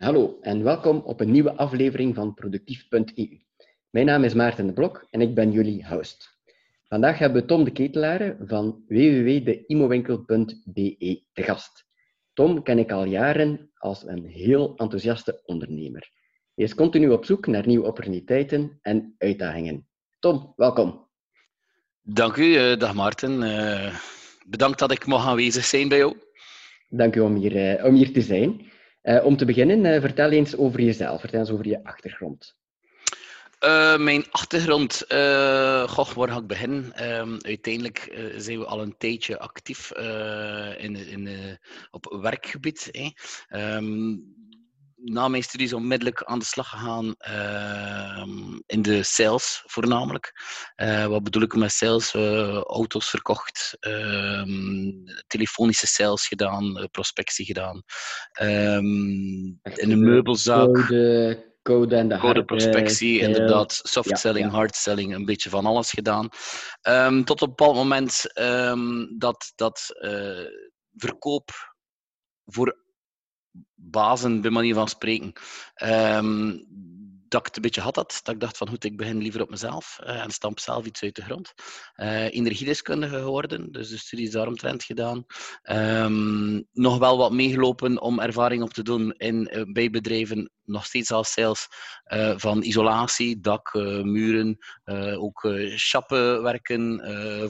Hallo en welkom op een nieuwe aflevering van Productief.eu. Mijn naam is Maarten de Blok en ik ben jullie host. Vandaag hebben we Tom de Ketelaar van www.deimowinkel.be te gast. Tom ken ik al jaren als een heel enthousiaste ondernemer. Hij is continu op zoek naar nieuwe opportuniteiten en uitdagingen. Tom, welkom. Dank u, eh, dag Maarten. Uh, bedankt dat ik mag aanwezig zijn bij jou. Dank u om hier, uh, om hier te zijn. Om te beginnen, vertel eens over jezelf. Vertel eens over je achtergrond. mijn achtergrond, goh, waar ga ik beginnen? Ehm, uiteindelijk zijn we al een tijdje actief in, in, op werkgebied. Ehm, na mijn studies onmiddellijk aan de slag gegaan uh, in de sales voornamelijk. Uh, wat bedoel ik met sales? Uh, auto's verkocht, ehm, telefonische sales gedaan, eh, prospectie gedaan. Um, in een meubelzaak. Code, code en de Code prospectie, inderdaad. Soft selling, hard selling, een beetje van alles gedaan. Um, tot op een bepaald moment dat, dat verkoop voor bazen, bij manier van spreken. Ehm, dat ik een beetje had dat, dat ik dacht van goed, ik begin liever op mezelf uh, en stamp zelf iets uit de grond. Uh, energiedeskundige geworden, dus de studies daaromtrent gedaan. Um, nog wel wat meegelopen om ervaring op te doen in, uh, bij bedrijven, nog steeds als sales, van isolatie, dak, muren, ook chappen werken,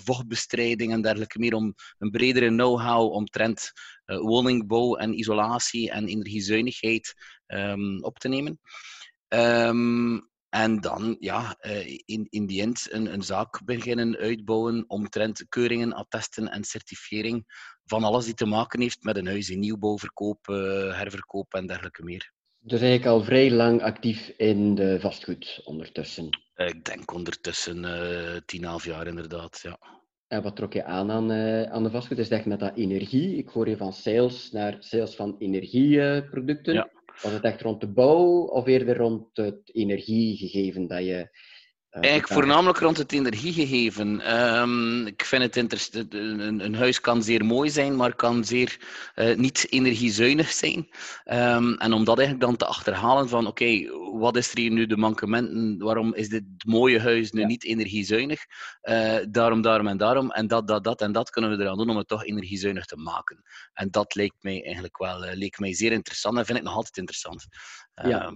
vochtbestrijding en dergelijke meer, om een bredere know-how omtrent woningbouw en isolatie en energiezuinigheid um, op te nemen. Um, en dan, ja, eh, in, in die end een, een zaak beginnen uitbouwen omtrent keuringen, attesten en certifiering van alles die te maken heeft met een huis in nieuwbouw, verkoop, uh, herverkoop en dergelijke meer. Dus eigenlijk al vrij lang actief in de vastgoed ondertussen? Ik denk ondertussen uh, tien, half jaar inderdaad, ja. En wat trok je aan aan, uh, aan de vastgoed? Is dat met dat energie? Ik hoor je van sales naar sales van energieproducten. Ja. Was het echt rond de bouw of eerder rond het energiegegeven dat je Eigenlijk voornamelijk rond het energiegegeven. Um, ik vind het interessant. Een, een, huis kan zeer mooi zijn, maar kan zeer uh, niet energiezuinig zijn. Um, en om dat eigenlijk dan te achterhalen van, oké, okay, wat is er hier nu de mankementen? Waarom is dit mooie huis nu ja. niet energiezuinig? Uh, daarom, daarom en daarom. En dat, dat, dat en dat kunnen we eraan doen om het toch energiezuinig te maken. En dat leek mij eigenlijk wel leek mij zeer interessant en vind ik nog altijd interessant. Ja.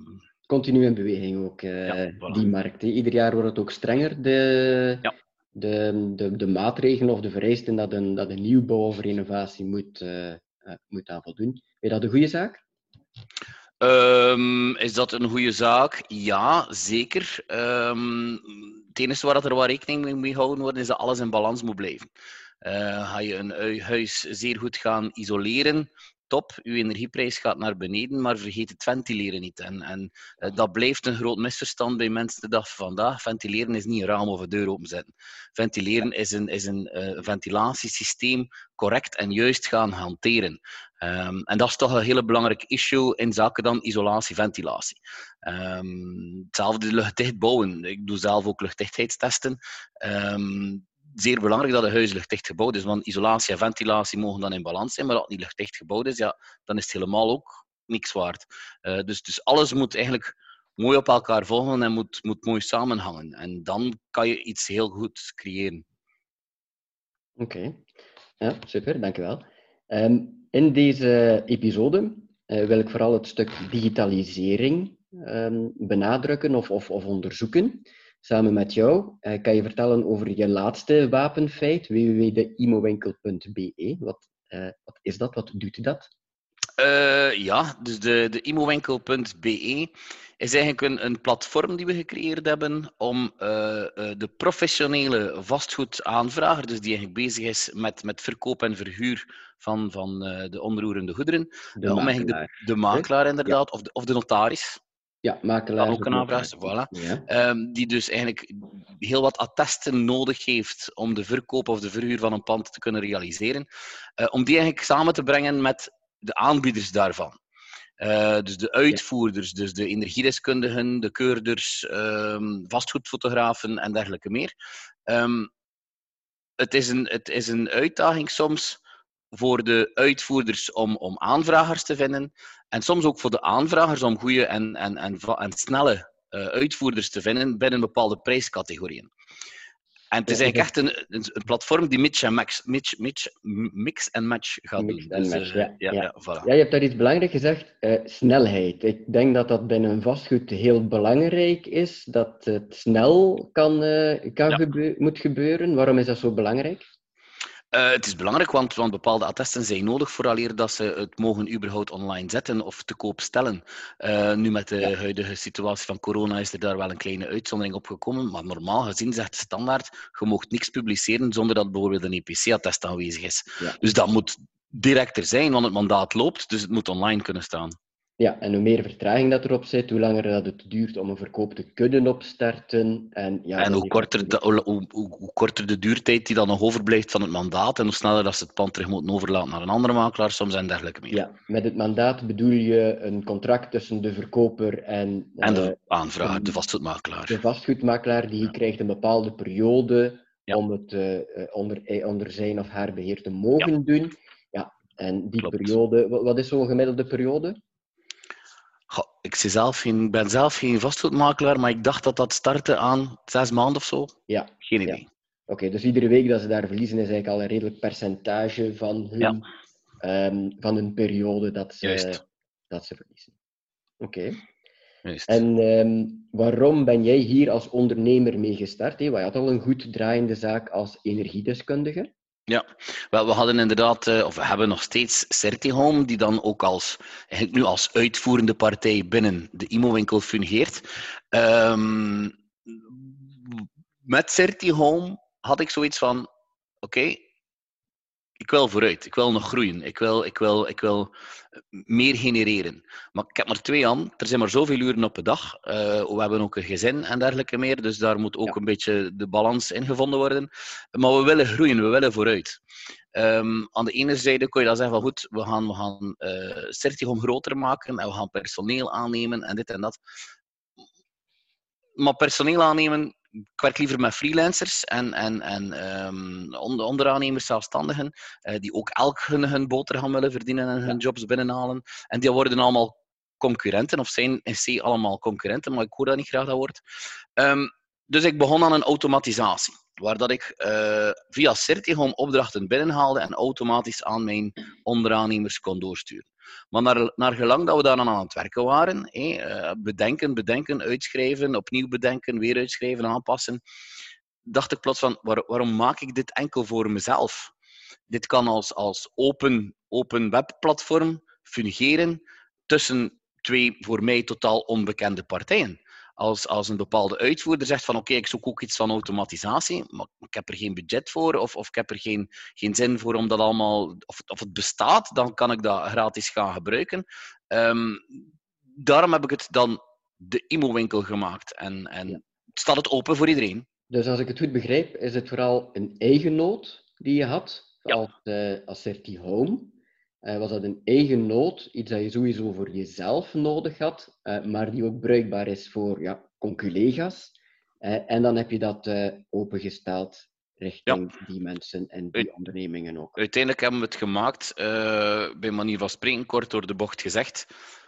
Continu in beweging ook, ja, voilà. die markt. Hè. Ieder jaar wordt het ook strenger, de, ja. de, de, de maatregelen of de vereisten dat een, dat een nieuwbouw of renovatie moet, uh, uh, moet aan voldoen. Vind je dat een goede zaak? Um, is dat een goede zaak? Ja, zeker. Um, het enige waar er wel rekening mee gehouden wordt, is dat alles in balans moet blijven. ga je een huis zeer goed gaan isoleren, top, uw energieprijs gaat naar beneden, maar vergeet het ventileren niet. En, en uh, dat blijft een groot misverstand bij mensen de dag van vandaag. Ventileren is niet een raam of een deur openzetten. Ventileren is een, is een uh, ventilatiesysteem correct en juist gaan hanteren. Um, en dat is toch een hele belangrijk issue in zaken dan isolatie, ventilatie. Um, hetzelfde luchtdicht bouwen. Ik doe zelf ook luchtdichtheidstesten. Um, zeer belangrijk dat een huis luchtdicht gebouwd is, want isolatie en ventilatie mogen dan in balans zijn, maar als het niet luchtdicht gebouwd is, ja, dan is het helemaal ook niks waard. Uh, dus, dus alles moet eigenlijk mooi op elkaar volgen en moet, moet mooi samenhangen. En dan kan je iets heel goed creëren. Oké, ja, super, dankjewel. Um, in deze episode uh, wil ik vooral het stuk digitalisering um, benadrukken of, of, of onderzoeken samen met jou. Uh, kan je vertellen over je laatste wapenfeit, www.deimowinkel.be. Wat, uh, wat is dat? Wat doet dat? Uh, ja, dus de, de imowinkel.be is eigenlijk een, een platform die we gecreëerd hebben om de professionele vastgoedaanvrager, dus die eigenlijk bezig is met, met verkoop en verhuur van, van de onroerende goederen, de om eigenlijk de, de makelaar inderdaad, ja. of, de, of de notaris, ja, makelaar. ook een aanvraag, voilà. Ja. Um, die dus eigenlijk heel wat attesten nodig heeft om de verkoop of de verhuur van een pand te kunnen realiseren. Uh, om die eigenlijk samen te brengen met de aanbieders daarvan. Uh, dus de uitvoerders, dus de energiedeskundigen, de keurders, um, vastgoedfotografen en dergelijke meer. Um, het, is een, het is een uitdaging soms voor de uitvoerders om, om aanvragers te vinden. En soms ook voor de aanvragers om goede en, en, en, en snelle uh, uitvoerders te vinden binnen bepaalde prijscategorieën. En het is eigenlijk echt een, een, platform die mix en match, mix, en match gaat mix doen. Dus, match, uh, ja, ja, ja. voilà. ja, je hebt daar iets belangrijk gezegd, uh, snelheid. Ik denk dat dat binnen vastgoed heel belangrijk is, dat het snel kan, uh, kan moet gebeuren. Waarom is dat zo belangrijk? Uh, het is belangrijk, want, want, bepaalde attesten zijn nodig vooraleer dat ze het mogen überhaupt online zetten of te koop stellen. Uh, nu met de ja. huidige situatie van corona is er daar wel een kleine uitzondering op gekomen, maar normaal gezien zegt de standaard, je mag niks publiceren zonder dat bijvoorbeeld een EPC-attest aanwezig is. Ja. Dus dat moet directer zijn, want het mandaat loopt, dus het moet online kunnen staan. Ja, en hoe meer vertraging dat erop zit, hoe langer dat het duurt om een verkoop te kunnen opstarten. En, ja, en hoe, korter de, hoe, hoe, hoe, korter de duurtijd die dan nog overblijft van het mandaat en hoe sneller dat ze het pand terug moeten overlaten naar een andere makelaar, soms en dergelijke meer. Ja, met het mandaat bedoel je een contract tussen de verkoper en... En de uh, aanvrager, de vastgoedmakelaar. De vastgoedmakelaar, die ja. krijgt een bepaalde periode ja. om het uh, onder, onder zijn of haar beheer te mogen ja. doen. Ja, en die Klopt. periode... Wat is zo'n gemiddelde periode? Ik zelf geen, ben zelf geen vastgoedmakelaar, maar ik dacht dat dat startte aan zes maanden of zo. Ja. Geen idee. Ja. Oké, dus iedere week dat ze daar verliezen is eigenlijk al een redelijk percentage van hun, ja. um, van hun periode dat ze, dat ze verliezen. Oké. Okay. En um, waarom ben jij hier als ondernemer mee gestart? Hè? Je had al een goed draaiende zaak als energiedeskundige. Ja, wel, we hadden inderdaad, uh, of we hebben nog steeds Certihome, die dan ook als, eigenlijk nu als uitvoerende partij binnen de IMO-winkel fungeert. Um, met Certihome had ik zoiets van, oké, ik wil vooruit, ik wil nog groeien, ik wil, ik, wil, ik wil meer genereren. Maar ik heb maar twee aan, er zijn maar zoveel uren op de dag. Uh, we hebben ook een gezin en dergelijke meer, dus daar moet ook ja. een beetje de balans in gevonden worden. Maar we willen groeien, we willen vooruit. Um, aan de ene zijde kun je dan zeggen van goed, we gaan, we gaan uh, Certicom groter maken en we gaan personeel aannemen en dit en dat. Maar personeel aannemen ik werk liever met freelancers en, en, en um, onderaannemers, zelfstandigen, uh, die ook elk hun, hun boterham willen verdienen en hun jobs binnenhalen. En die worden allemaal concurrenten, of zijn in C allemaal concurrenten, maar ik hoor dat niet graag dat woord. Um, dus ik begon aan een automatisatie, waar dat ik uh, via Certigom opdrachten binnenhaalde en automatisch aan mijn onderaannemers kon doorsturen. Maar naar, naar gelang dat we daar aan het werken waren, hé, bedenken, bedenken, uitschrijven, opnieuw bedenken, weer uitschrijven, aanpassen, dacht ik plots van, waar, waarom maak ik dit enkel voor mezelf? Dit kan als, als open, open webplatform fungeren tussen twee voor mij totaal onbekende partijen als, als een bepaalde uitvoerder zegt van oké, okay, ik zoek ook iets van automatisatie, maar ik heb er geen budget voor of, of ik heb er geen, geen zin voor om dat allemaal, of, of het bestaat, dan kan ik dat gratis gaan gebruiken. Um, daarom heb ik het dan de IMO-winkel gemaakt en, en ja. staat het open voor iedereen. Dus als ik het goed begrijp, is het vooral een eigen nood die je had ja. als, uh, als Home. Uh, was dat een eigen nood, iets dat je sowieso voor jezelf nodig had, uh, maar die ook bruikbaar is voor ja, conculega's. Uh, en dan heb je dat opengesteld richting ja. die mensen en die ondernemingen ook. Uiteindelijk hebben we het gemaakt, bij manier van spreken, kort door de bocht gezegd.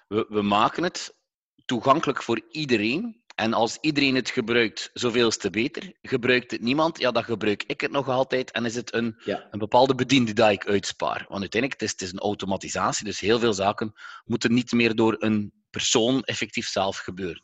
We, we maken het toegankelijk voor iedereen en als iedereen het gebruikt, zoveel te beter. Gebruikt het niemand, ja, dan gebruik ik het nog altijd. En is het een, ja. een bepaalde bediende die ik uitspaar. Want uiteindelijk het is het is een automatisatie, dus heel veel zaken moeten niet meer door een persoon effectief zelf gebeuren.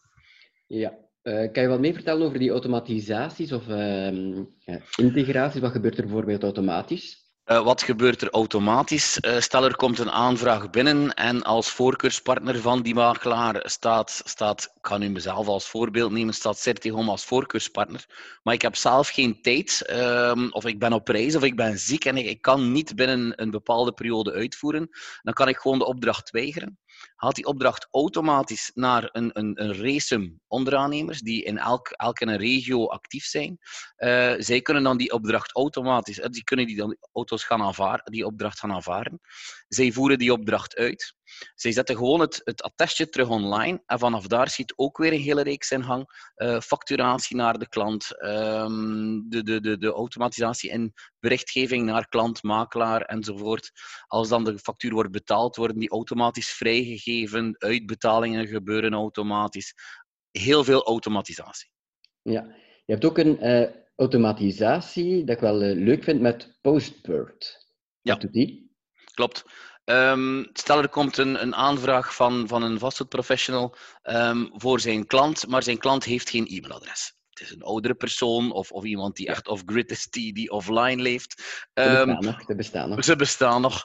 Ja. Uh, kan je wat meer vertellen over die automatisaties of uh, ja, integraties? Wat gebeurt er bijvoorbeeld automatisch? Uh, wat gebeurt er automatisch? Uh, stel er komt een aanvraag binnen en als voorkeurspartner van die makelaar staat, staat ik ga nu mezelf als voorbeeld nemen, staat Certigom als voorkeurspartner. Maar ik heb zelf geen tijd, um, of ik ben op reis, of ik ben ziek en ik, ik kan niet binnen een bepaalde periode uitvoeren. Dan kan ik gewoon de opdracht weigeren haalt die opdracht automatisch naar een, een, een racem onderaannemers die in elk, elke een regio actief zijn. Uh, zij kunnen dan die opdracht automatisch, uh, die kunnen die dan auto's gaan aanvaren, die opdracht gaan aanvaren. Zij voeren die opdracht uit. Zij zetten gewoon het, het attestje terug online en vanaf daar ziet ook weer een hele reeks in gang. Uh, facturatie naar de klant, ehm, de, de, de, de automatisatie in berichtgeving naar klant, makelaar enzovoort. Als dan de factuur wordt betaald, worden die automatisch vrijgegeven, uitbetalingen gebeuren automatisch. Heel veel automatisatie. Ja, je hebt ook een uh, automatisatie dat ik wel uh, leuk vind met Postbird. Ja. doet die? Klopt. Um, stel er komt een, een aanvraag van, van een vastgoedprofessional um, voor zijn klant, maar zijn klant heeft geen e-mailadres. Het is een oudere persoon of, of iemand die echt off-grid is, die, die offline leeft. Um, ze bestaan nog. Ze bestaan nog.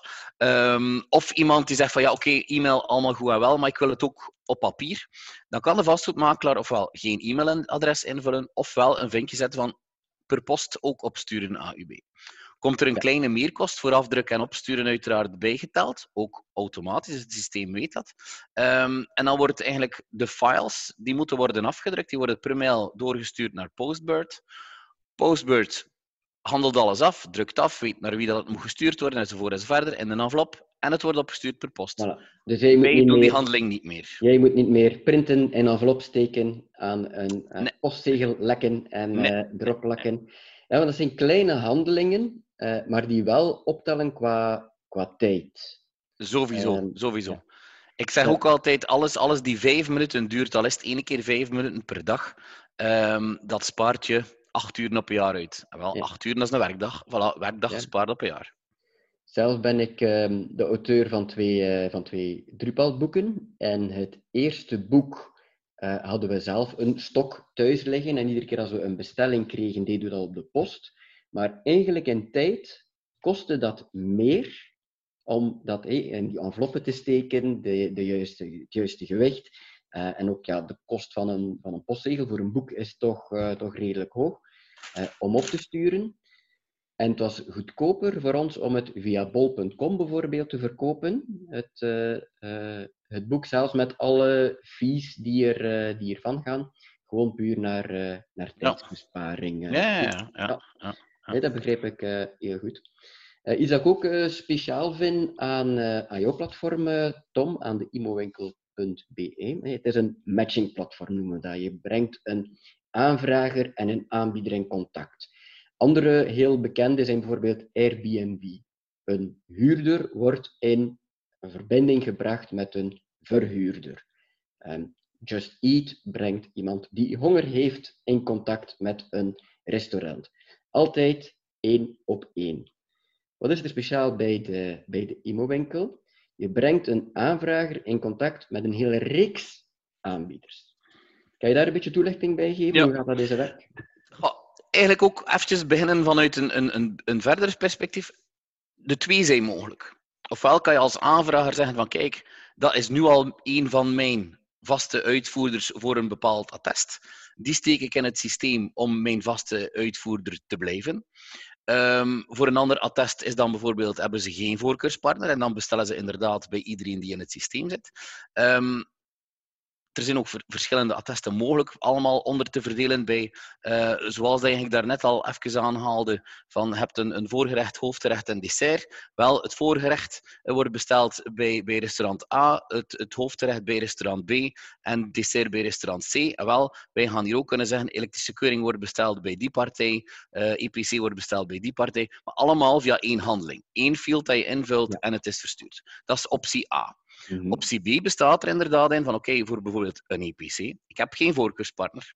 of iemand die zegt van ja, oké, okay, e-mail allemaal goed en wel, maar ik wil het ook op papier. Dan kan de vastgoedmakelaar ofwel geen e-mailadres invullen, ofwel een vinkje zetten van per post ook opsturen AUB. Komt er een kleine meerkost voor afdruk en opsturen uiteraard bijgeteld, ook automatisch, het systeem weet dat. Um, en dan wordt eigenlijk de files, die moeten worden afgedrukt, die worden per mail doorgestuurd naar Postbird. Postbird handelt alles af, drukt af, weet naar wie dat het moet gestuurd worden, enzovoort enzovoort, in een envelop. En het wordt opgestuurd per post. Voilà. Dus jij moet Wij niet doen meer, die handeling niet meer. Jij moet niet meer printen in envelop steken, aan een, Nee. postzegel lekken en Nee. eh. Ja, want dat zijn kleine handelingen, eh, maar die wel optellen qua, qua tijd. Sowieso, sowieso. ja. Ik zeg Ja. ook altijd, alles, alles die vijf minuten duurt, al is het één keer vijf minuten per dag, ehm, dat spaart je acht uur op een jaar uit. En wel, Ja. acht uur, dat is een werkdag. Voilà, werkdag gespaard op een jaar. Zelf ben ik ehm, de auteur van twee, eh, van twee Drupal-boeken. En het eerste boek eh, hadden we zelf een stok thuis liggen. En iedere keer als we een bestelling kregen, deden we dat op de post. Maar eigenlijk in tijd kostte dat meer om dat in die enveloppen te steken, de, de juiste, het juiste gewicht. Eh, en ook ja, de kost van een, van een postzegel voor een boek is toch, eh, toch redelijk hoog eh, om op te sturen. En het was goedkoper voor ons om het via bol.com bijvoorbeeld te verkopen. Het, het boek zelfs met alle fees die, er, die ervan gaan. Gewoon puur naar, naar tijdsbesparing. ja. ja, Ja. ja. Dat begrijp ik eh, heel goed. Eh, iets dat ook eh, speciaal vind aan, aan jouw platform, Tom, aan de imowinkel.be. Het is een matchingplatform, noemen we dat. Je brengt een aanvrager en een aanbieder in contact. Andere heel bekende zijn bijvoorbeeld Airbnb. Een huurder wordt in verbinding gebracht met een verhuurder. En Just Eat brengt iemand die honger heeft in contact met een restaurant. Altijd één op één. Wat is er speciaal bij de, bij de IMO-winkel? Je brengt een aanvrager in contact met een hele reeks aanbieders. Kan je daar een beetje toelichting bij geven? Ja. Hoe gaat dat deze werk? Goh, eigenlijk ook eventjes beginnen vanuit een, een, een, een verder perspectief. De twee zijn mogelijk. Ofwel kan je als aanvrager zeggen van kijk, dat is nu al een van mijn vaste uitvoerders voor een bepaald attest. Die steek ik in het systeem om mijn vaste uitvoerder te blijven. Ehm, voor een ander attest is dan bijvoorbeeld, hebben ze geen voorkeurspartner en dan bestellen ze inderdaad bij iedereen die in het systeem zit. Ehm, er zijn ook ver- verschillende attesten mogelijk, allemaal onder te verdelen bij, eh, zoals dat je daarnet al even aanhaalde, van je hebt een, een voorgerecht, hoofdgerecht en dessert. Wel, het voorgerecht eh, wordt besteld bij, bij restaurant A, het, het hoofdgerecht bij restaurant B en dessert bij restaurant C. En wel, wij gaan hier ook kunnen zeggen, elektrische keuring wordt besteld bij die partij, eh, EPC wordt besteld bij die partij, maar allemaal via één handeling. Eén field dat je invult Ja. en het is verstuurd. Dat is optie A. Mhm. Optie B bestaat er inderdaad in van oké, voor bijvoorbeeld een EPC. Ik heb geen voorkeurspartner,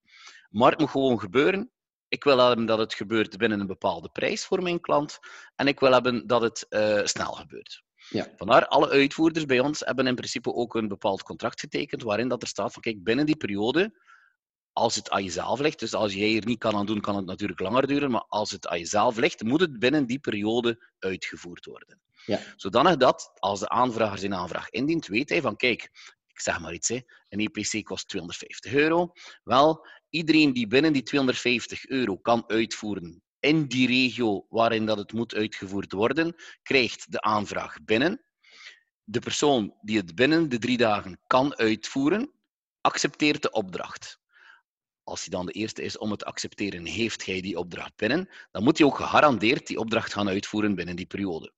maar het moet gewoon gebeuren. Ik wil hebben dat het gebeurt binnen een bepaalde prijs voor mijn klant en ik wil hebben dat het eh, snel gebeurt. Ja. Vandaar, alle uitvoerders bij ons hebben in principe ook een bepaald contract getekend waarin dat er staat van kijk, binnen die periode, als het aan jezelf ligt, dus als jij er niet kan aan doen, kan het natuurlijk langer duren, maar als het aan jezelf ligt, moet het binnen die periode uitgevoerd worden. Ja. Zodanig dat, als de aanvrager zijn aanvraag indient, weet hij van kijk, ik zeg maar iets, hè, een EPC kost 250 euro. Wel, iedereen die binnen die 250 euro kan uitvoeren in die regio waarin dat het moet uitgevoerd worden, krijgt de aanvraag binnen. De persoon die het binnen de drie dagen kan uitvoeren, accepteert de opdracht. Als hij dan de eerste is om het te accepteren, heeft hij die opdracht binnen, dan moet hij ook gegarandeerd die opdracht gaan uitvoeren binnen die periode.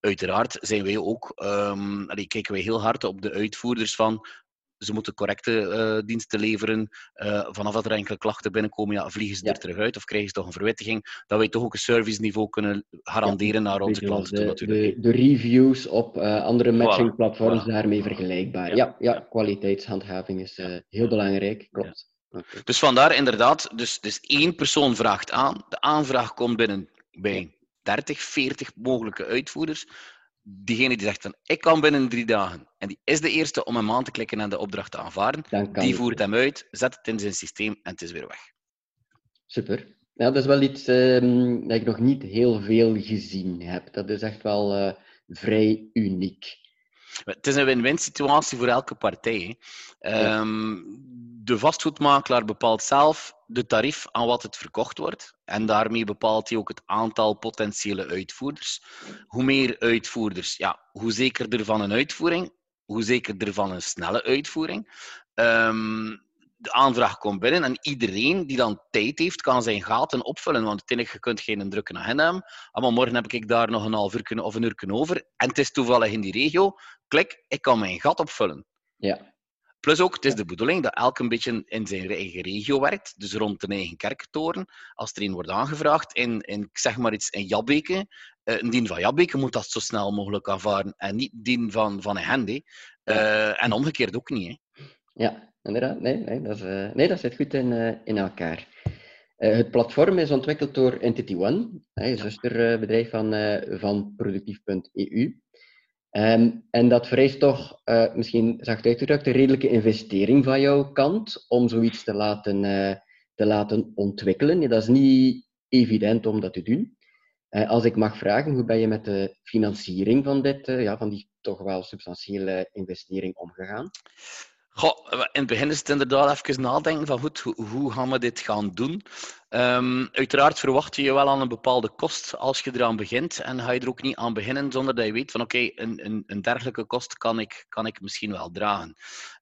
uiteraard zijn wij ook, um, kijken wij heel hard op de uitvoerders van ze moeten correcte uh, diensten leveren. Uh, vanaf dat er enkele klachten binnenkomen, ja, vliegen ze er terug uit of krijgen ze toch een verwittiging. Dat wij toch ook een service-niveau kunnen garanderen naar onze klanten de, natuurlijk. De, de, reviews op uh, andere matching-platforms voilà. daarmee vergelijkbaar. Ja, ja, kwaliteitshandhaving is heel belangrijk, klopt. Okay. Dus vandaar inderdaad, dus, dus één persoon vraagt aan, de aanvraag komt binnen bij 30, 40 mogelijke uitvoerders diegene die zegt van ik kan binnen drie dagen en die is de eerste om hem aan te klikken en de opdracht te aanvaarden, die voert hem uit, zet het in zijn systeem en het is weer weg. Super. Ja, dat is wel iets uh, dat ik nog niet heel veel gezien heb. Dat is echt wel uh, vrij uniek. Het is een win-win situatie voor elke partij. Um, de vastgoedmakelaar bepaalt zelf de tarief aan wat het verkocht wordt. En daarmee bepaalt hij ook het aantal potentiële uitvoerders. Hoe meer uitvoerders, ja, hoe zekerder van een uitvoering, hoe zekerder van een snelle uitvoering. Um, de aanvraag komt binnen en iedereen die dan tijd heeft, kan zijn gaten opvullen. Want enige, je kunt geen drukke agenda hebben. Ah, maar morgen heb ik daar nog een half uur of een uur over. En het is toevallig in die regio. Klik, ik kan mijn gat opvullen. Ja. Plus ook, het is de bedoeling dat elk een beetje in zijn eigen regio werkt, dus rond een eigen kerktoren. Als er een wordt aangevraagd in, in zeg maar iets, in Jabbeke, uh, een dien van Jabbeke moet dat zo snel mogelijk aanvaren en niet dien van, van een handy. Uh, en omgekeerd ook niet. Hè. Ja, inderdaad. Nee, nee, dat, is, uh, nee, dat zit goed in, in elkaar. het platform is ontwikkeld door Entity One, een zusterbedrijf van, van productief.eu. Um, en dat vereist toch, uh, misschien zacht uitgedrukt, een redelijke investering van jouw kant om zoiets te laten, uh, te laten ontwikkelen. Dat is niet evident om dat te doen. Uh, als ik mag vragen, hoe ben je met de financiering van, dit, ja, van die toch wel substantiële investering omgegaan? Goh, in het begin is het inderdaad even nadenken van goed, hoe, hoe gaan we dit gaan doen? Um, uiteraard verwacht je je wel aan een bepaalde kost als je eraan begint en ga je er ook niet aan beginnen zonder dat je weet van oké, okay, een, een, een, dergelijke kost kan ik, kan ik misschien wel dragen.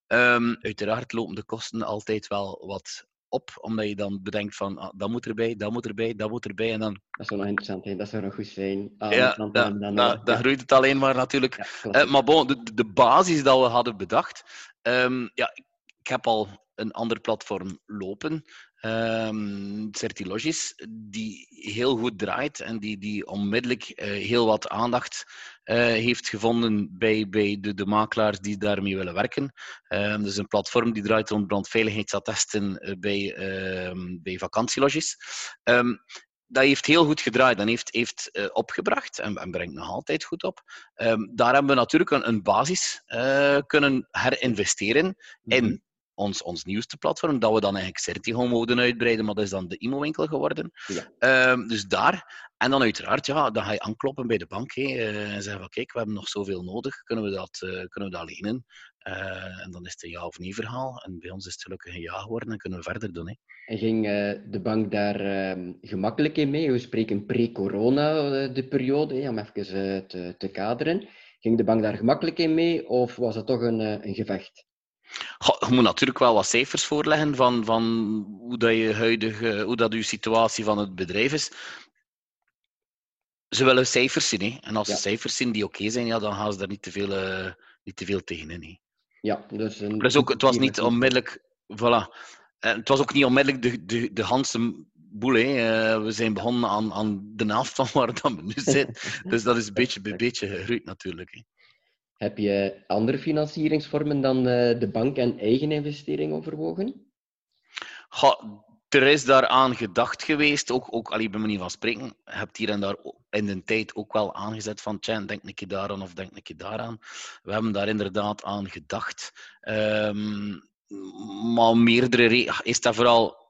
Um, uiteraard lopen de kosten altijd wel wat op, omdat je dan bedenkt van ah, dat moet erbij, dat moet erbij, dat moet erbij en dan... Dat zou nog interessant zijn, dat zou nog goed zijn. Ah, ja, dan, dan, dan, dan, dan groeit het alleen maar natuurlijk. Ja, uh, maar bon, de, de basis dat we hadden bedacht, um, ja, ik heb al een ander platform lopen, um, Certilogis, die heel goed draait en die, die onmiddellijk uh, heel wat aandacht uh, heeft gevonden bij, bij de, de makelaars die daarmee willen werken. Um, dus een platform die draait rond brandveiligheidsattesten uh, bij, bij vakantielogis. Dat heeft heel goed gedraaid en heeft, heeft uh, opgebracht en, en, brengt nog altijd goed op. Um, daar hebben we natuurlijk een, een basis uh, kunnen herinvesteren mm -hmm. in ons, ons nieuwste platform, dat we dan eigenlijk Certigo mogen uitbreiden, maar dat is dan de IMO-winkel geworden. Ja. Um, dus daar. En dan uiteraard, ja, dan ga je aankloppen bij de bank uh, en zeggen van kijk, we hebben nog zoveel nodig, kunnen we dat, uh, kunnen we dat lenen? Uh, en dan is het een ja of nee verhaal. En bij ons is het gelukkig een ja geworden en kunnen we verder doen. Hè. En ging de bank daar ehm, gemakkelijk in mee? We spreken pre-corona, de periode, om even te, te kaderen. Ging de bank daar gemakkelijk in mee of was het toch een, een gevecht? je moet natuurlijk wel wat cijfers voorleggen van, van hoe, dat je huidige, hoe dat je situatie van het bedrijf is. Ze willen cijfers zien. Hè? En als ja. ze cijfers zien die oké okay zijn, ja, dan gaan ze daar niet te veel, uh, niet te veel tegenin. Hè? Ja, dus een... Plus ook, het was niet onmiddellijk... Voilà. En het was ook niet onmiddellijk de, de, de boel. Hè. Uh, we zijn begonnen aan, aan de helft van waar we nu zitten. dus dat is een beetje bij beetje gegroeid natuurlijk. Hè. Heb je andere financieringsvormen dan uh, de bank en eigen investering overwogen? Goh, er is daaraan gedacht geweest, ook, ook allee, bij manier van spreken. Je hebt hier en daar in de tijd ook wel aangezet van, tja, denk een keer daaraan of denk een keer daaraan. We hebben daar inderdaad aan gedacht. Um, maar meerdere... Is dat vooral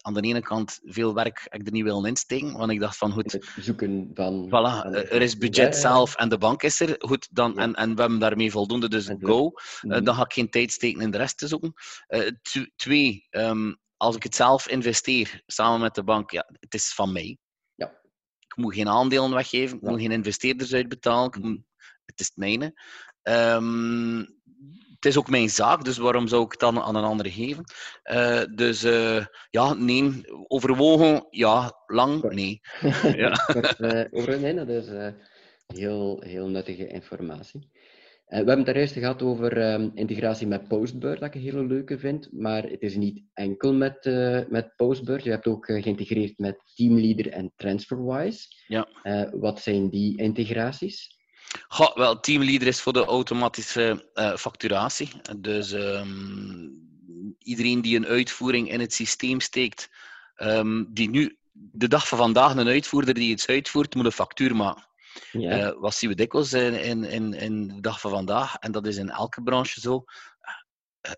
aan de ene kant veel werk ik er niet wil insteken, want ik dacht van goed... Het zoeken van... Voilà, er is budget zelf en de bank is er. Goed, dan, en, en we hebben daarmee voldoende, dus go. Uh, dan ga ik geen tijd steken in de rest te zoeken. Uh, twee, um, als ik het zelf investeer, samen met de bank, ja, het is van mij. Ja. Ik moet geen aandelen weggeven, ik moet geen investeerders uitbetalen, moet, het is het mijne. Um, het is ook mijn zaak, dus waarom zou ik het dan aan een ander geven? Uh, dus uh, ja, nee. Overwogen, ja. Lang, nee. ja. uh, over, nee, dat is, heel, heel nuttige informatie. Uh, we hebben het daar eerst gehad over um, integratie met Postbird, dat ik een hele leuke vind. Maar het is niet enkel met, uh, met Postbird. Je hebt ook uh, geïntegreerd met Teamleader en TransferWise. Ja. wat zijn die integraties? Goh, wel, Teamleader is voor de automatische facturatie. Dus um, iedereen die een uitvoering in het systeem steekt, um, die nu de dag van vandaag een uitvoerder die iets uitvoert, moet een factuur maken. Ja. Uh, wat zien we dikwijls in, in, in, in de dag van vandaag, en dat is in elke branche zo. Uh,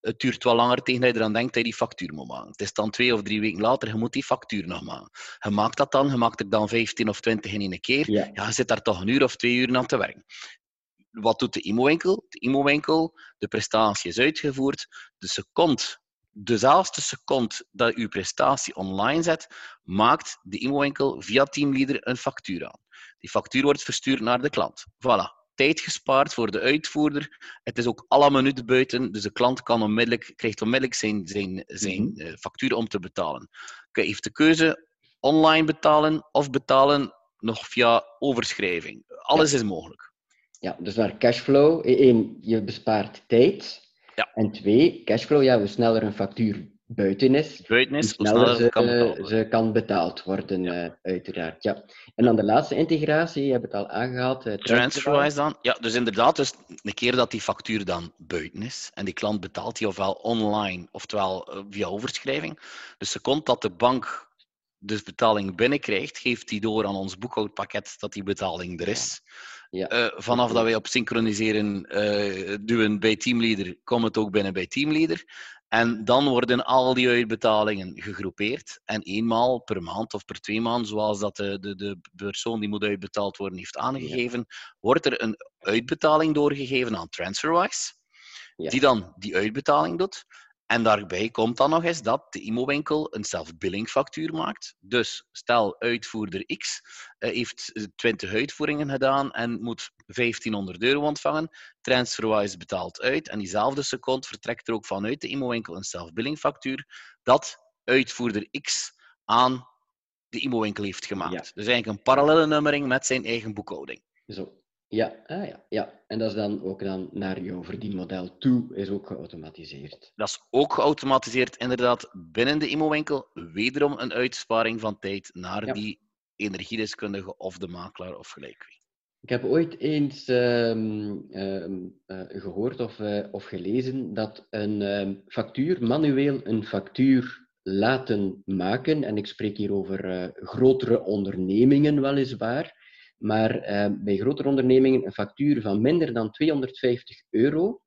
het duurt wel langer tegen dat je eraan denkt dat je die factuur moet maken. Het is dan twee of drie weken later, je moet die factuur nog maken. Je maakt dat dan, je maakt er dan 15 of 20 in een keer. Ja. ja je zit daar toch een uur of twee uur aan te werken. Wat doet de IMO-winkel? De IMO-winkel, de prestatie is uitgevoerd. De seconde dezelfde seconde dat je prestatie online zet, maakt de IMO-winkel via Teamleader een factuur aan. Die factuur wordt verstuurd naar de klant. Voilà. Tijd gespaard voor de uitvoerder. Het is ook alle minuten buiten, dus de klant kan onmiddellijk, krijgt onmiddellijk zijn, zijn, zijn mhm. eh, factuur om te betalen. Hij heeft de keuze online betalen of betalen nog via overschrijving. Alles is mogelijk. Ja, dus naar cashflow. Eén, je bespaart tijd. Ja. En twee, cashflow, ja, hoe sneller een factuur buiten is, buiten is hoe sneller, ze, kan betaald, ze kan betaald worden, ja. uh, uiteraard. Ja. En dan de laatste integratie, je hebt het al aangehaald. Uh, Transferwise dan? Ja, dus inderdaad, dus een keer dat die factuur dan buiten is en die klant betaalt die ofwel online, oftewel uh, via overschrijving. Dus ze komt dat de bank de betaling binnenkrijgt, geeft die door aan ons boekhoudpakket dat die betaling er is. Ja. Uh, vanaf dat wij op synchroniseren uh, duwen bij Teamleader, komt het ook binnen bij Teamleader. En dan worden al die uitbetalingen gegroepeerd. En eenmaal per maand of per twee maanden, zoals dat de, de, de persoon die moet uitbetaald worden heeft aangegeven, wordt er een uitbetaling doorgegeven aan TransferWise, ja. die dan die uitbetaling doet. En daarbij komt dan nog eens dat de IMO-winkel een self-billing factuur maakt. Dus stel, uitvoerder X uh, heeft 20 uitvoeringen gedaan en moet 1500 euro ontvangen. TransferWise betaalt uit en diezelfde seconde vertrekt er ook vanuit de IMO-winkel een self-billing factuur dat uitvoerder X aan de IMO-winkel heeft gemaakt. Ja. Dus eigenlijk een parallele nummering met zijn eigen boekhouding. Zo. Ja, ah ja, ja, en dat is dan ook dan naar jouw verdienmodel toe, is ook geautomatiseerd. Dat is ook geautomatiseerd, inderdaad, binnen de IMO-winkel. Wederom een uitsparing van tijd naar die energiedeskundige of de makelaar of gelijk wie. Ik heb ooit eens uh, uh, gehoord of, uh, of gelezen dat een ehm, factuur, manueel een factuur laten maken, en ik spreek hier over eh, grotere ondernemingen weliswaar, maar uh, bij grotere ondernemingen een factuur van minder dan 250 euro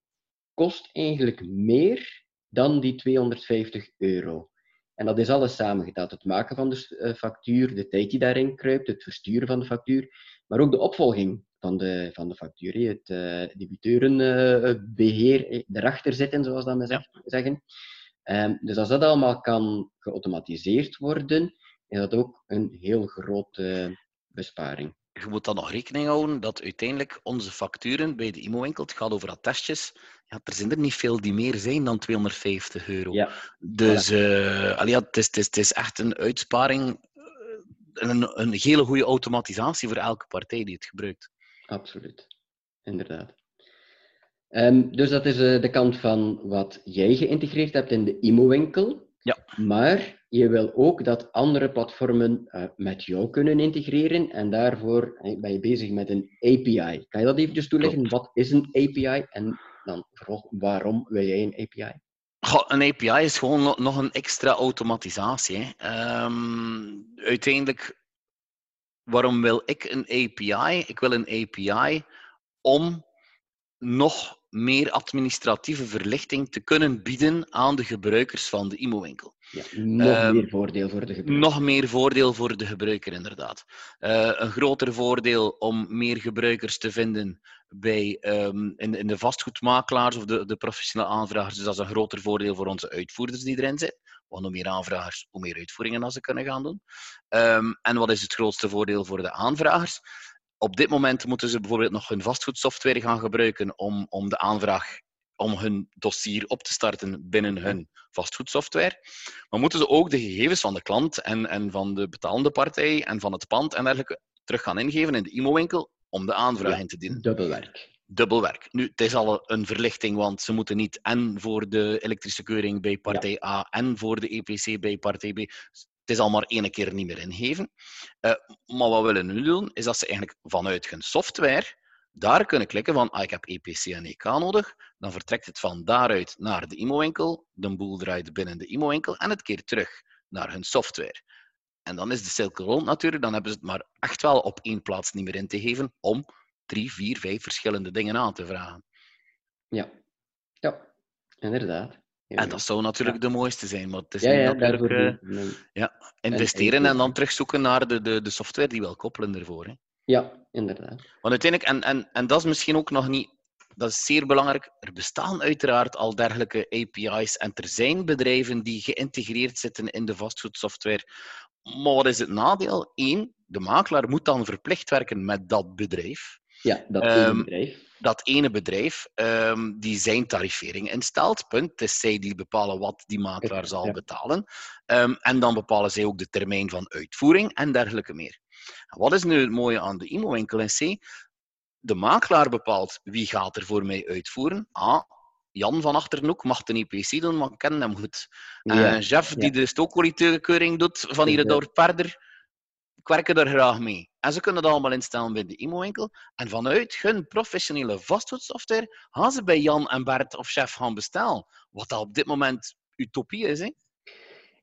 kost eigenlijk meer dan die 250 euro. En dat is alles samengeteld. Het maken van de uh, factuur, de tijd die daarin kruipt, het versturen van de factuur, maar ook de opvolging van de, van de factuur. Het uh, debiteurenbeheer erachter zitten, zoals dat we zeggen. Um, dus als dat allemaal kan geautomatiseerd worden, is dat ook een heel grote besparing je moet dan nog rekening houden dat uiteindelijk onze facturen bij de IMO-winkel, het gaat over attestjes, ja, er zijn er niet veel die meer zijn dan 250 euro. Ja. Dus uh, het, is, het, is, het is echt een uitsparing, eh, een, een hele goede automatisatie voor elke partij die het gebruikt. Absoluut, inderdaad. Um, dus dat is uh, de kant van wat jij geïntegreerd hebt in de IMO-winkel. Ja. Maar je wil ook dat andere platformen uh, met jou kunnen integreren en daarvoor ben je bezig met een API. Kan je dat eventjes toelichten? Wat is een API en dan vooral waarom wil jij een API? Goh, een API is gewoon nog een extra automatisatie. Um, uiteindelijk, waarom wil ik een API? Ik wil een API om nog meer administratieve verlichting te kunnen bieden aan de gebruikers van de IMO-winkel. Ja, nog ehm, meer voordeel voor de gebruiker. Nog meer voordeel voor de gebruiker, inderdaad. Uh, een groter voordeel om meer gebruikers te vinden bij, um, in, in, de vastgoedmakelaars of de, de professionele aanvragers. Dus dat is een groter voordeel voor onze uitvoerders die erin zitten. Want hoe meer aanvragers, hoe meer uitvoeringen ze kunnen gaan doen. Um, en wat is het grootste voordeel voor de aanvragers? Op dit moment moeten ze bijvoorbeeld nog hun vastgoedsoftware gaan gebruiken om, om de aanvraag om hun dossier op te starten binnen hun vastgoedsoftware. Maar moeten ze ook de gegevens van de klant en, en van de betalende partij en van het pand en dergelijke terug gaan ingeven in de IMO-winkel om de aanvraag in te dienen. Dubbelwerk. Dubbelwerk. Nu, het is al een verlichting, want ze moeten niet en voor de elektrische keuring bij partij A en voor de EPC bij partij B. Het is al maar één keer niet meer ingeven. Uh, maar wat we willen nu doen, is dat ze eigenlijk vanuit hun software daar kunnen klikken van ah, ik heb EPC en EK nodig. Dan vertrekt het van daaruit naar de IMO-winkel. De boel draait binnen de IMO-winkel en het keert terug naar hun software. En dan is de cirkel rond natuurlijk. Dan hebben ze het maar echt wel op één plaats niet meer in te geven om drie, vier, vijf verschillende dingen aan te vragen. Ja, ja inderdaad. En dat zou natuurlijk de mooiste zijn, maar het is ja, natuurlijk uh, ja, investeren en, dan terugzoeken naar de, de, de software die wel koppelen ervoor. Hè. Ja, inderdaad. Want uiteindelijk, en, en, en dat is misschien ook nog niet, dat is zeer belangrijk, er bestaan uiteraard al dergelijke API's en er zijn bedrijven die geïntegreerd zitten in de vastgoedsoftware. Maar wat is het nadeel? Eén, de makelaar moet dan verplicht werken met dat bedrijf. Ja, dat ehm, bedrijf. Dat ene bedrijf um, die zijn tarifering instelt. Punt. Het is zij die bepalen wat die makelaar zal betalen. Um, en dan bepalen zij ook de termijn van uitvoering en dergelijke meer. Wat is nu het mooie aan de IMO-winkel in C? De makelaar bepaalt wie gaat er voor mij uitvoeren. A. Jan van Achternoek mag de IPC doen, maar ik ken hem goed. Ja, Jeff, die de stookkwaliteitskeuring doet van hier dorp verder, ik werk er graag mee. En ze kunnen dat allemaal instellen bij de IMO-winkel. En vanuit hun professionele vastgoedsoftware gaan ze bij Jan en Bert of Chef gaan bestellen. Wat dat op dit moment utopie is. Hè?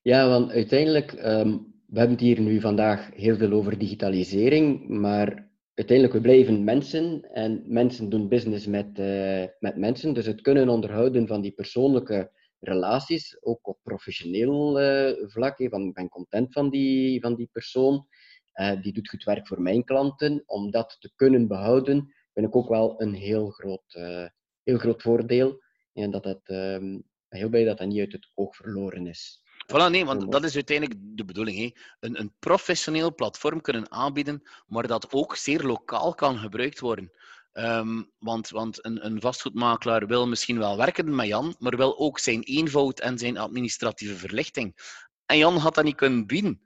Ja, want uiteindelijk um we hebben het hier nu vandaag heel veel over digitalisering, maar uiteindelijk we blijven mensen en mensen doen business met, uh, met mensen. Dus het kunnen onderhouden van die persoonlijke relaties, ook op professioneel uh, vlak. van, ik ben content van die, van die persoon. Uh, die doet goed werk voor mijn klanten. Om dat te kunnen behouden, vind ik ook wel een heel groot, heel groot voordeel. En dat het, um, heel blij dat dat niet uit het oog verloren is. Voilà, nee, want dat is uiteindelijk de bedoeling. Hè. Een, een professioneel platform kunnen aanbieden, maar dat ook zeer lokaal kan gebruikt worden. Um, want want een, een, vastgoedmakelaar wil misschien wel werken met Jan, maar wil ook zijn eenvoud en zijn administratieve verlichting. En Jan had dat niet kunnen bieden.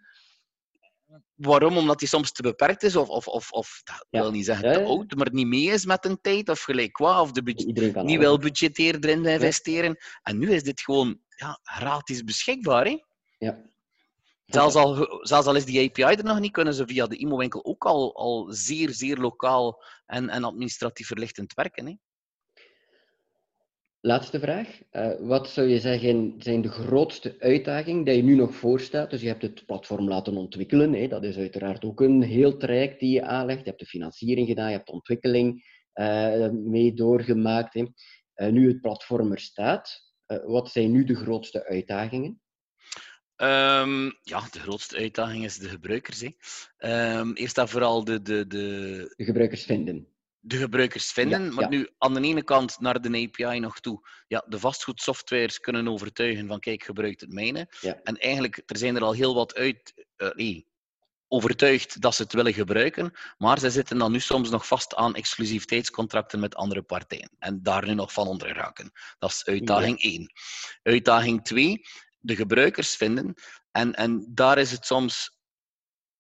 Waarom? Omdat hij soms te beperkt is, of, of, of, of dat wil niet zeggen te oud, maar niet mee is met een tijd, of gelijk qua, of de budget, niet wel budgetteer erin investeren. En nu is dit gewoon ja, gratis beschikbaar. Hè? Ja. Zelfs al, zelfs al is die API er nog niet, kunnen ze via de IMO-winkel ook al, al zeer, zeer lokaal en, en administratief verlichtend werken. Hè? Laatste vraag. Uh, wat zou je zeggen zijn de grootste uitdaging die je nu nog voorstaat? Dus je hebt het platform laten ontwikkelen. Hè. Dat is uiteraard ook een heel traject die je aanlegt. Je hebt de financiering gedaan, je hebt de ontwikkeling uh, mee doorgemaakt. Hè. Uh, nu het platform er staat, wat zijn nu de grootste uitdagingen? Um, ja, de grootste uitdaging is de gebruikers. Hè. Um, eerst en vooral de, de, de... de gebruikers vinden de gebruikers vinden. maar nu aan de ene kant naar de API nog toe. Ja, de vastgoedsoftwares kunnen overtuigen van kijk, gebruik het mijne. En eigenlijk, er zijn er al heel wat uit, uh, nee, overtuigd dat ze het willen gebruiken, maar ze zitten dan nu soms nog vast aan exclusiviteitscontracten met andere partijen en daar nu nog van onder raken. Dat is uitdaging 1. Uitdaging 2, de gebruikers vinden. En, en daar is het soms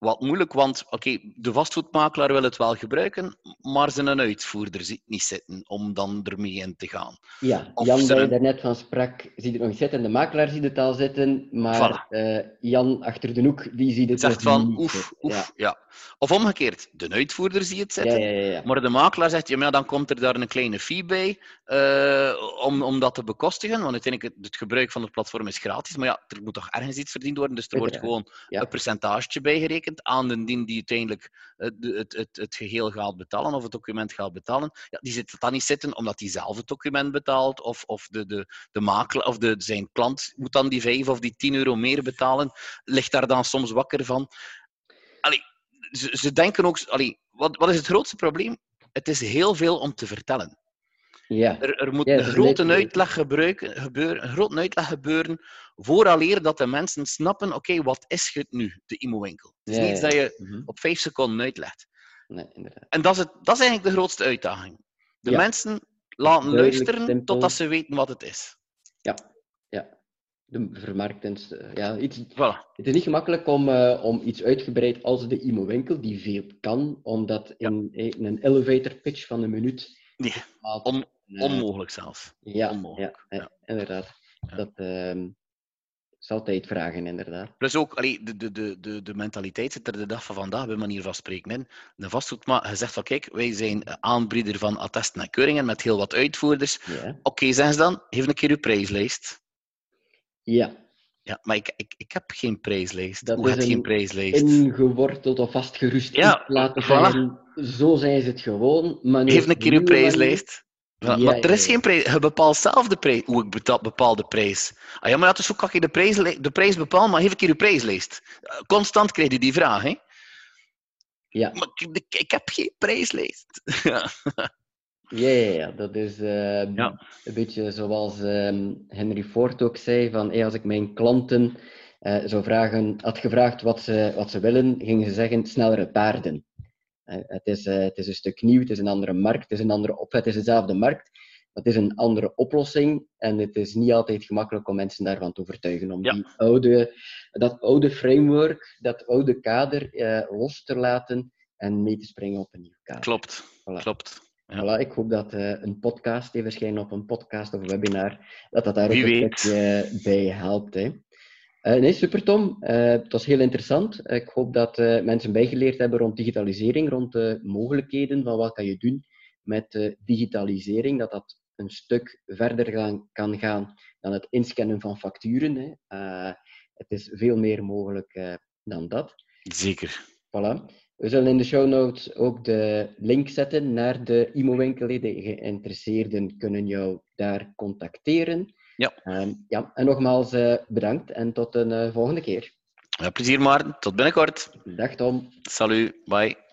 wat moeilijk, want oké, de vastgoedmakelaar wil het wel gebruiken, maar zijn uitvoerder ziet niet zitten om dan ermee in te gaan. Ja, Jan, waar je daarnet van sprak, ziet het nog niet zitten. De makelaar ziet het al zitten, maar uh, Jan achter de hoek, die ziet het Zegt van, niet oef, oef, ja. Of omgekeerd, de uitvoerder ziet het zitten, ja, maar de makelaar zegt, ja, maar dan komt er daar een kleine fee bij uh, om, om dat te bekostigen, want uiteindelijk het, het gebruik van het platform is gratis, maar ja, er moet toch ergens iets verdiend worden, dus er wordt gewoon een percentage bijgerekend aan de dien die uiteindelijk het, het, het, het geheel gaat betalen of het document gaat betalen, ja, die zit dan niet zitten omdat hij zelf het document betaalt of, of, de, de, de makelaar of de, zijn klant moet dan die 5 of die 10 euro meer betalen, ligt daar dan soms wakker van. Ze, ze denken ook, allee, wat, wat is het grootste probleem? Het is heel veel om te vertellen. Ja. Er, er moet een, grote uitleg gebeuren, gebeuren, een grote uitleg gebeuren vooraleer dat de mensen snappen, oké, wat is het nu, de IMO-winkel? Het is niet iets dat je mhm. op vijf seconden uitlegt. Nee, inderdaad. En dat is, het, dat is eigenlijk de grootste uitdaging. De mensen laten luisteren totdat ze weten wat het is. Ja, ja. De vermarktens. Ja, iets, voilà. Het is niet gemakkelijk om, om iets uitgebreid als de IMO-winkel, die veel kan, om dat in, in, een elevator pitch van een minuut. Nee, on, onmogelijk zelfs. Ja, onmogelijk. ja, inderdaad. Dat, ehm, zal tijd vragen, inderdaad. Plus ook, allee, de, de, de, de mentaliteit zit er de dag van vandaag, bij manier van spreken, in. De vastgoedma, je zegt van, kijk, wij zijn aanbieder van attesten en keuringen met heel wat uitvoerders. Oké, okay, eens dan, geef een keer uw prijslijst. Ja. Ja, maar ik, ik, ik heb geen prijslijst. Dat Hoe geen prijslijst? ingeworteld of vastgerust ja, laten voilà. Zo zijn ze het gewoon. Maar Geef een keer uw prijslijst. Ja, maar er is geen prijs. Je bepaalt zelf de prijs, hoe ik bepaal de prijs. Ah, ja, maar dat is hoe kan je de prijs, de prijs bepalen, maar geef een keer je prijslijst. Eh, constant krijg je die vraag, hè? Ja. Maar ik, ik heb geen prijslijst. ja. Ja, ja, ja, dat is uh, ja. een beetje zoals uh, Henry Ford ook zei: van hey, als ik mijn klanten uh, zou vragen, had gevraagd wat ze, wat ze willen, gingen ze zeggen snellere paarden. Eh, het is, eh, het is een stuk nieuw, het is een andere markt, het is een andere opzet, het is dezelfde markt, het is een andere oplossing en het is niet altijd gemakkelijk om mensen daarvan te overtuigen. Om die oude, dat oude framework, dat oude kader los te laten en mee te springen op een nieuw kader. Klopt, klopt. Voilà, ik hoop dat uh, een podcast, die verschijnen op een podcast of een webinar, dat dat daar ook een stukje bij helpt. Hè. Uh, nee, super Tom. Uh, het was heel interessant. ik hoop dat mensen bijgeleerd hebben rond digitalisering, rond de mogelijkheden van wat kan je doen met digitalisering, dat dat een stuk verder gaan, kan gaan dan het inscannen van facturen. Hè. het is veel meer mogelijk dan dat. Zeker. Voilà. We zullen in de show notes ook de link zetten naar de IMO-winkel. De geïnteresseerden kunnen jou daar contacteren. Ja. Um, ja. En nogmaals uh, bedankt en tot een uh, volgende keer. Ja, plezier Maarten. Tot binnenkort. Dag Tom. Salut. Bye.